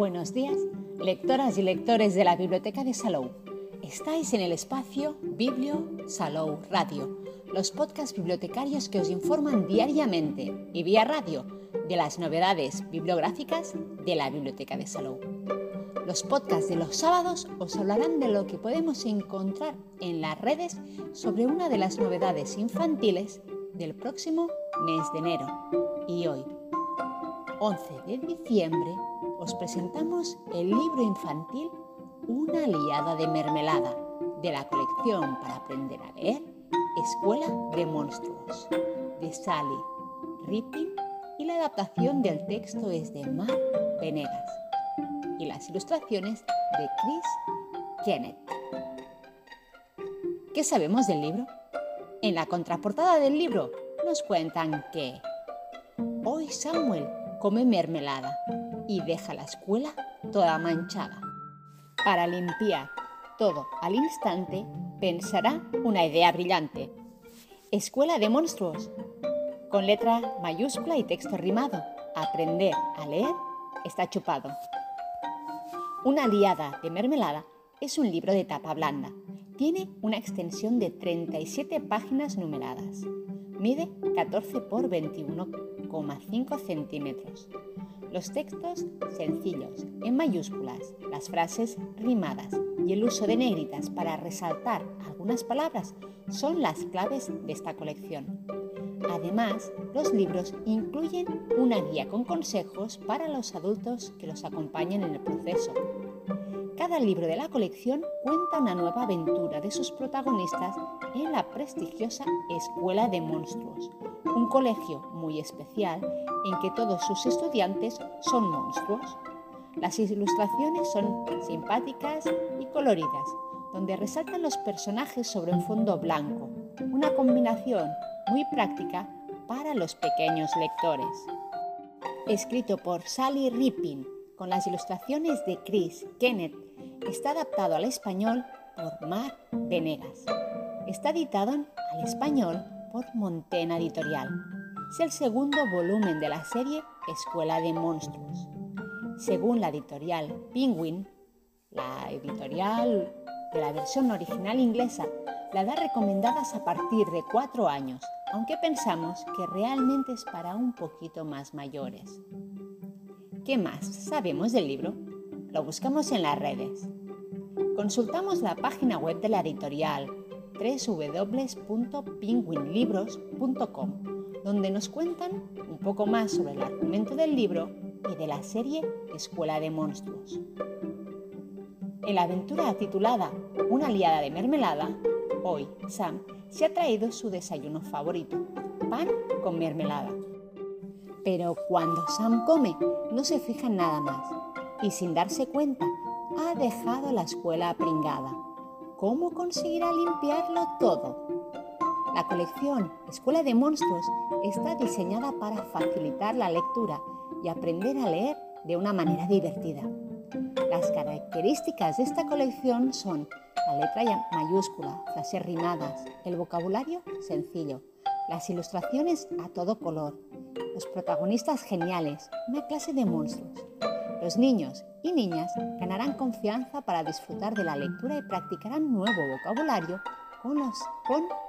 Buenos días, lectoras y lectores de la Biblioteca de Salou. Estáis en el espacio Biblio Salou Radio, los podcasts bibliotecarios que os informan diariamente y vía radio de las novedades bibliográficas de la Biblioteca de Salou. Los podcasts de los sábados os hablarán de lo que podemos encontrar en las redes sobre una de las novedades infantiles del próximo mes de enero. Y hoy, 11 de diciembre, os presentamos el libro infantil Una liada de mermelada de la colección para aprender a leer Escuela de Monstruos de Sally Ripping y la adaptación del texto es de Mar Venegas y las ilustraciones de Chris Kenneth. ¿Qué sabemos del libro? En la contraportada del libro nos cuentan que hoy Samuel come mermelada y deja la escuela toda manchada. Para limpiar todo al instante, pensará una idea brillante. Escuela de monstruos. Con letra mayúscula y texto rimado. Aprender a leer está chupado. Una liada de mermelada es un libro de tapa blanda. Tiene una extensión de 37 páginas numeradas. Mide 14 por 21,5 centímetros. Los textos sencillos, en mayúsculas, las frases rimadas y el uso de negritas para resaltar algunas palabras son las claves de esta colección. Además, los libros incluyen una guía con consejos para los adultos que los acompañen en el proceso. Cada libro de la colección cuenta una nueva aventura de sus protagonistas en la prestigiosa Escuela de Monstruos, un colegio muy especial en que todos sus estudiantes son monstruos. Las ilustraciones son simpáticas y coloridas, donde resaltan los personajes sobre un fondo blanco, una combinación muy práctica para los pequeños lectores. Escrito por Sally Rippin, con las ilustraciones de Chris Kenneth, está adaptado al español por Mar Venegas. Está editado al español por Montena Editorial. Es el segundo volumen de la serie Escuela de Monstruos. Según la editorial Penguin, la editorial de la versión original inglesa la da recomendadas a partir de cuatro años, aunque pensamos que realmente es para un poquito más mayores. ¿Qué más sabemos del libro? Lo buscamos en las redes. Consultamos la página web de la editorial www.penguinlibros.com, donde nos cuentan un poco más sobre el argumento del libro y de la serie Escuela de Monstruos. En la aventura titulada Una liada de mermelada, hoy Sam se ha traído su desayuno favorito, pan con mermelada. Pero cuando Sam come, no se fija en nada más y sin darse cuenta, ha dejado la escuela pringada ¿Cómo conseguirá limpiarlo todo? La colección Escuela de Monstruos está diseñada para facilitar la lectura y aprender a leer de una manera divertida. Las características de esta colección son la letra mayúscula, frases rimadas, el vocabulario sencillo, las ilustraciones a todo color, los protagonistas geniales, una clase de monstruos. Los niños y niñas ganarán confianza para disfrutar de la lectura y practicarán nuevo vocabulario con,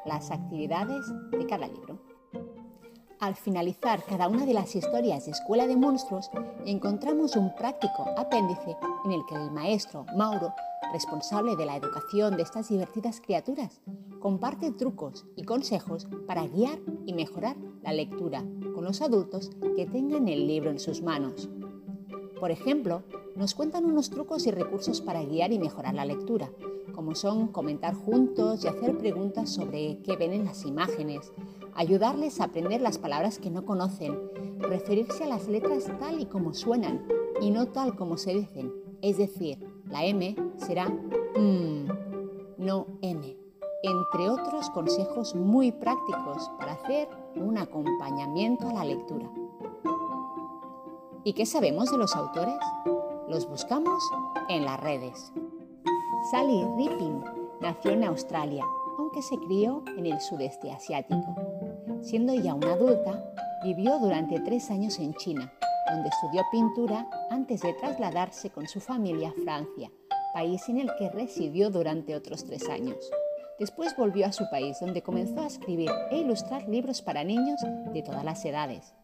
las actividades de cada libro. Al finalizar cada una de las historias de Escuela de Monstruos, encontramos un práctico apéndice en el que el maestro Mauro, responsable de la educación de estas divertidas criaturas, comparte trucos y consejos para guiar y mejorar la lectura con los adultos que tengan el libro en sus manos. Por ejemplo, nos cuentan unos trucos y recursos para guiar y mejorar la lectura, como son comentar juntos y hacer preguntas sobre qué ven en las imágenes, ayudarles a aprender las palabras que no conocen, referirse a las letras tal y como suenan y no tal como se dicen, es decir, la M será M, no M, entre otros consejos muy prácticos para hacer un acompañamiento a la lectura. ¿Y qué sabemos de los autores? Los buscamos en las redes. Sally Ripping nació en Australia, aunque se crió en el sudeste asiático. Siendo ya una adulta, vivió durante tres años en China donde estudió pintura antes de trasladarse con su familia a Francia, país en el que residió durante otros tres años. Después volvió a su país, donde comenzó a escribir e ilustrar libros para niños de todas las edades.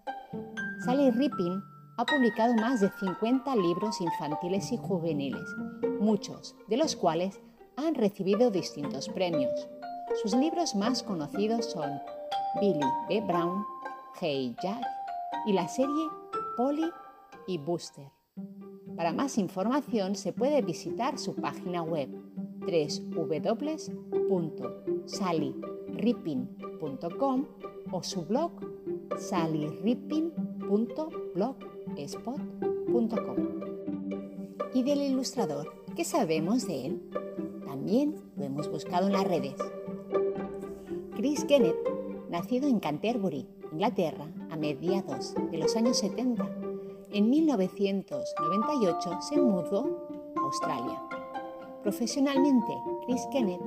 Sally Rippin ha publicado más de 50 libros infantiles y juveniles, muchos de los cuales han recibido distintos premios. Sus libros más conocidos son Billy B. Brown, Hey Jack y la serie Polly y Booster. Para más información se puede visitar su página web www.sallyrippin.com o su blog sallyrippin.blogspot.com. ¿Y del ilustrador? ¿Qué sabemos de él? También lo hemos buscado en las redes. Chris Kenneth, nacido en Canterbury, Inglaterra, a mediados de los años 70, en 1998 se mudó a Australia. Profesionalmente, Chris Kenneth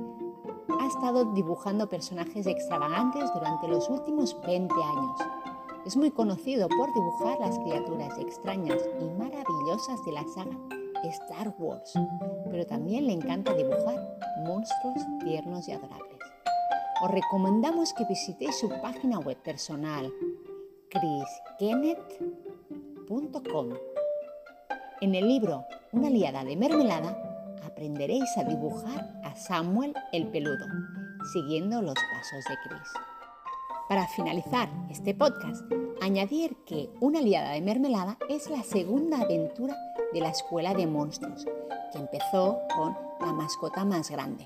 ha estado dibujando personajes extravagantes durante los últimos 20 años. Es muy conocido por dibujar las criaturas extrañas y maravillosas de la saga Star Wars, pero también le encanta dibujar monstruos tiernos y adorables. Os recomendamos que visitéis su página web personal, chriskenneth.com. En el libro Una liada de mermelada aprenderéis a dibujar a Samuel el peludo, siguiendo los pasos de Chris. Para finalizar este podcast, añadir que Una liada de mermelada es la segunda aventura de la Escuela de Monstruos, que empezó con La mascota más grande.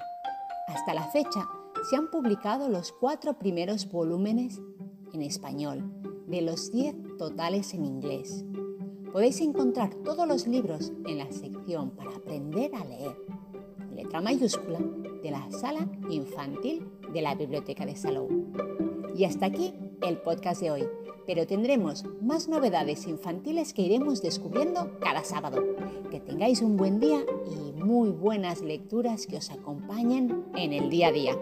Hasta la fecha se han publicado los cuatro primeros volúmenes en español, de los diez totales en inglés. Podéis encontrar todos los libros en la sección para aprender a leer, letra mayúscula, de la sala infantil de la Biblioteca de Salou. Y hasta aquí el podcast de hoy, pero tendremos más novedades infantiles que iremos descubriendo cada sábado. Que tengáis un buen día y muy buenas lecturas que os acompañen en el día a día.